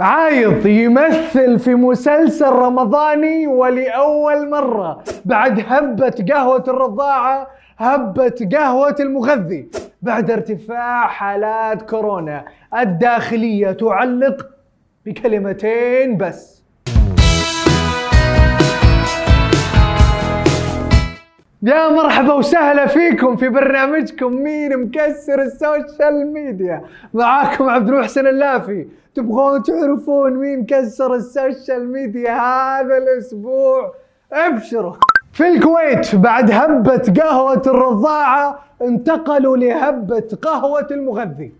عايض يمثل في مسلسل رمضاني ولأول مرة. بعد هبة قهوة الرضاعة هبة قهوة المغذي. بعد ارتفاع حالات كورونا الداخلية تعلق بكلمتين بس. يا مرحبا وسهلا فيكم في برنامجكم مين مكسر السوشيال ميديا. معاكم عبد المحسن اللافي. تبغون تعرفون مين كسر ال social media هذا الأسبوع؟ أبشروا. في الكويت بعد هبة قهوة الرضاعة انتقلوا لهبة قهوة المغذي.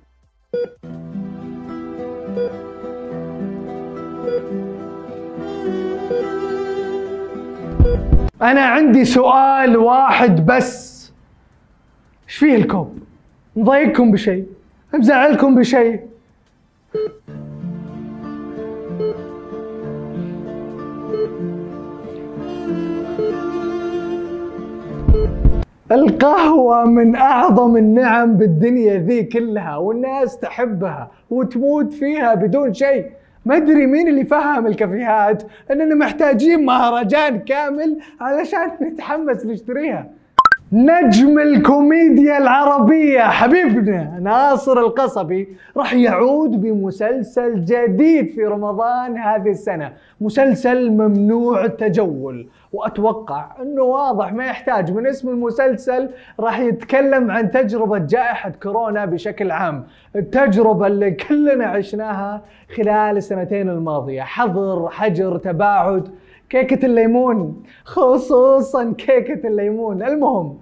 أنا عندي سؤال واحد بس إيش فيه الكوب؟ مضايقكم بشيء؟ مزعلكم بشيء؟ القهوة من أعظم النعم بالدنيا ذي كلها والناس تحبها وتموت فيها بدون شيء ما أدري مين اللي فهم الكافيهات إننا محتاجين مهرجان كامل علشان نتحمس نشتريها. نجم الكوميديا العربية حبيبنا ناصر القصبي راح يعود بمسلسل جديد في رمضان هذه السنة مسلسل ممنوع التجول وأتوقع أنه واضح ما يحتاج. من اسم المسلسل راح يتكلم عن تجربة جائحة كورونا بشكل عام. التجربة اللي كلنا عشناها خلال السنتين الماضية. حظر حجر تباعد كيكة الليمون. خصوصا كيكة الليمون. المهم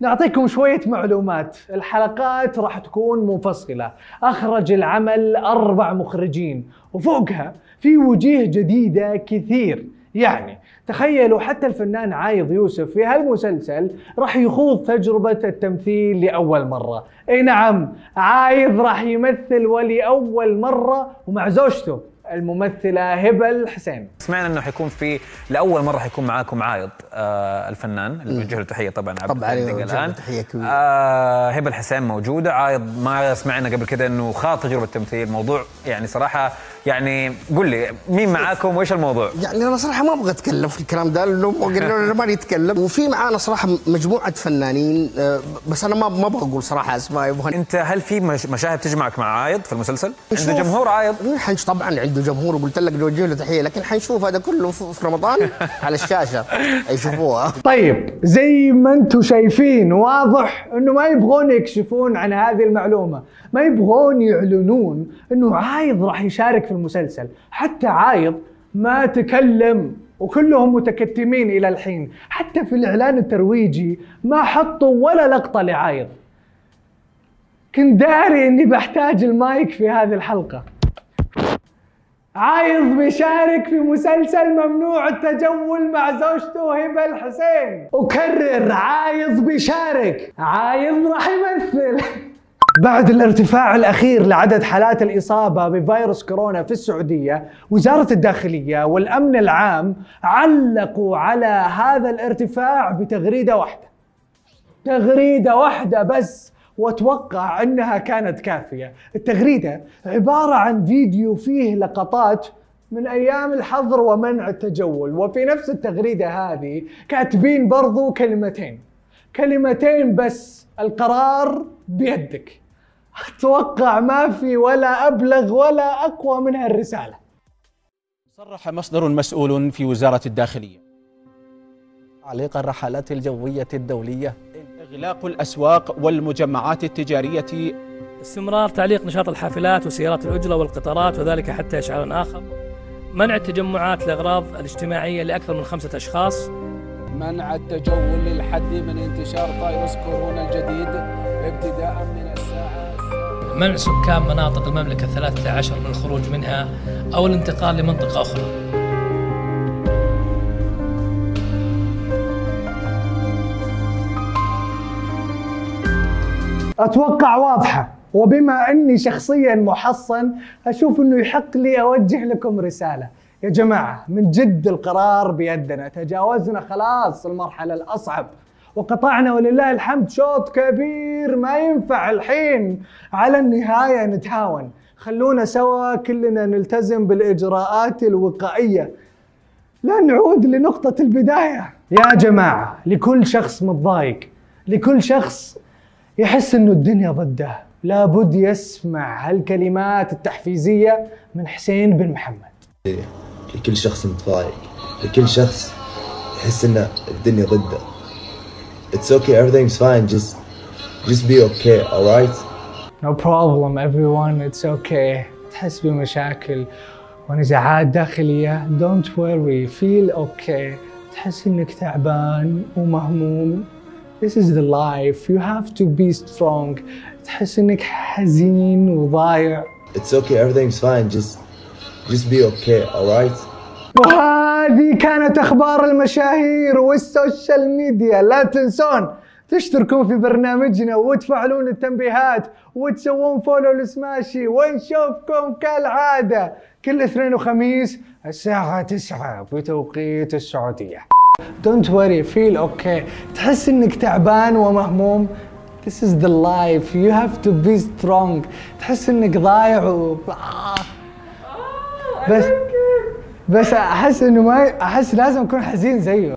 نعطيكم شوية معلومات. الحلقات راح تكون منفصلة. أخرج العمل أربع مخرجين وفوقها في وجيه جديدة كثير. يعني تخيلوا حتى الفنان عايض يوسف في هالمسلسل راح يخوض تجربة التمثيل لأول مرة. أي نعم عايض راح يمثل ولأول مرة ومع زوجته الممثلة هبة الحسين سمعنا إنه حيكون في لأول مرة حيكون معاكم عايض آه الفنان. اللي بوجه له تحيه طبعا عبد طبعاً، الان تحية كبيرة. آه هبه الحسين موجودة. عايض ما سمعنا قبل كده إنه خاض تجربة تمثيل موضوع يعني صراحة يعني قل لي مين معاكم؟ وإيش الموضوع؟ يعني أنا صراحة ما أبغى أتكلم في الكلام ده لأنه قلنا لنا ما نتكلم. وفي معانا صراحة مجموعة فنانين آه، بس أنا ما ما أبغى أقول صراحة أسماء يبغى أنت هل في مش- مشاهد تجمعك مع عايض في المسلسل؟ عنده جمهور عايض حنش طبعا عنده جمهور وقلت لك نوجه له تحية لكن حنشوف هذا كله في في رمضان على الشاشة يشوفوها طيب زي ما أنتم شايفين واضح إنه ما يبغون يكشفون عن هذه المعلومة. ما يبغون يعلنون إنه عايض راح يشارك في المسلسل. حتى عايض ما تكلم وكلهم متكتمين إلى الحين. حتى في الإعلان الترويجي ما حطوا ولا لقطة لعايض. كنت داري إني بحتاج المايك في هذه الحلقة. عايض بيشارك في مسلسل ممنوع التجول مع زوجته هبة الحسين. وكرر عايض بيشارك. عايض راح يمثل. بعد الارتفاع الأخير لعدد حالات الإصابة بفيروس كورونا في السعودية، وزارة الداخلية والأمن العام علقوا على هذا الارتفاع بتغريدة واحدة. تغريدة واحدة بس وأتوقع أنها كانت كافية. التغريدة عبارة عن فيديو فيه لقطات من أيام الحظر ومنع التجول. وفي نفس التغريدة هذه كاتبين برضو كلمتين. كلمتين بس القرار بيدك. أتوقع ما في ولا أبلغ ولا أقوى من هالرسالة. صرح مصدر مسؤول في وزارة الداخلية. تعليق الرحلات الجوية الدولية. إغلاق الأسواق والمجمعات التجارية. استمرار تعليق نشاط الحافلات وسيارات الأجرة والقطارات وذلك حتى إشعار آخر. منع التجمعات لأغراض الاجتماعية لأكثر من خمسة أشخاص. منع التجول للحد من انتشار فيروس كورونا الجديد ابتداء من السابعة منع سكان مناطق المملكة الثلاثة عشر من الخروج منها أو الانتقال لمنطقة أخرى. أتوقع واضحة وبما أني شخصيا محصن أشوف إنه يحق لي أوجه لكم رسالة. يا جماعة من جد القرار بيدنا. تجاوزنا خلاص المرحلة الأصعب. وقطعنا ولله الحمد شوط كبير ما ينفع الحين. على النهاية نتهاون. خلونا سوا كلنا نلتزم بالإجراءات الوقائية. لا نعود لنقطة البداية. يا جماعة لكل شخص متضايق. لكل شخص يحس إنه الدنيا ضده. لابد يسمع هالكلمات التحفيزية من حسين بن محمد. لكل شخص متضايق. لكل شخص يحس ان الدنيا ضده. It's okay everything's fine just just be okay alright No problem everyone it's okay تحس بمشاكل ونزاعات داخلية Don't worry feel okay تحس انك تعبان ومهموم This is the life you have to be strong تحس انك حزين وضايع It's okay everything's fine just just be okay alright وهذه كانت أخبار المشاهير وال social media. لا تنسون تشتركون في برنامجنا وتفعلون التنبيهات وتسوون follow ل Smashi ونشوفكم كالعادة. كل اثنين وخميس الساعة 9 بتوقيت السعودية. Don't worry feel okay. تحس إنك تعبان ومهموم. This is the life. You have to be strong. تحس إنك ضايع و... بس بس أحس إنه ما أحس لازم أكون حزين زيه.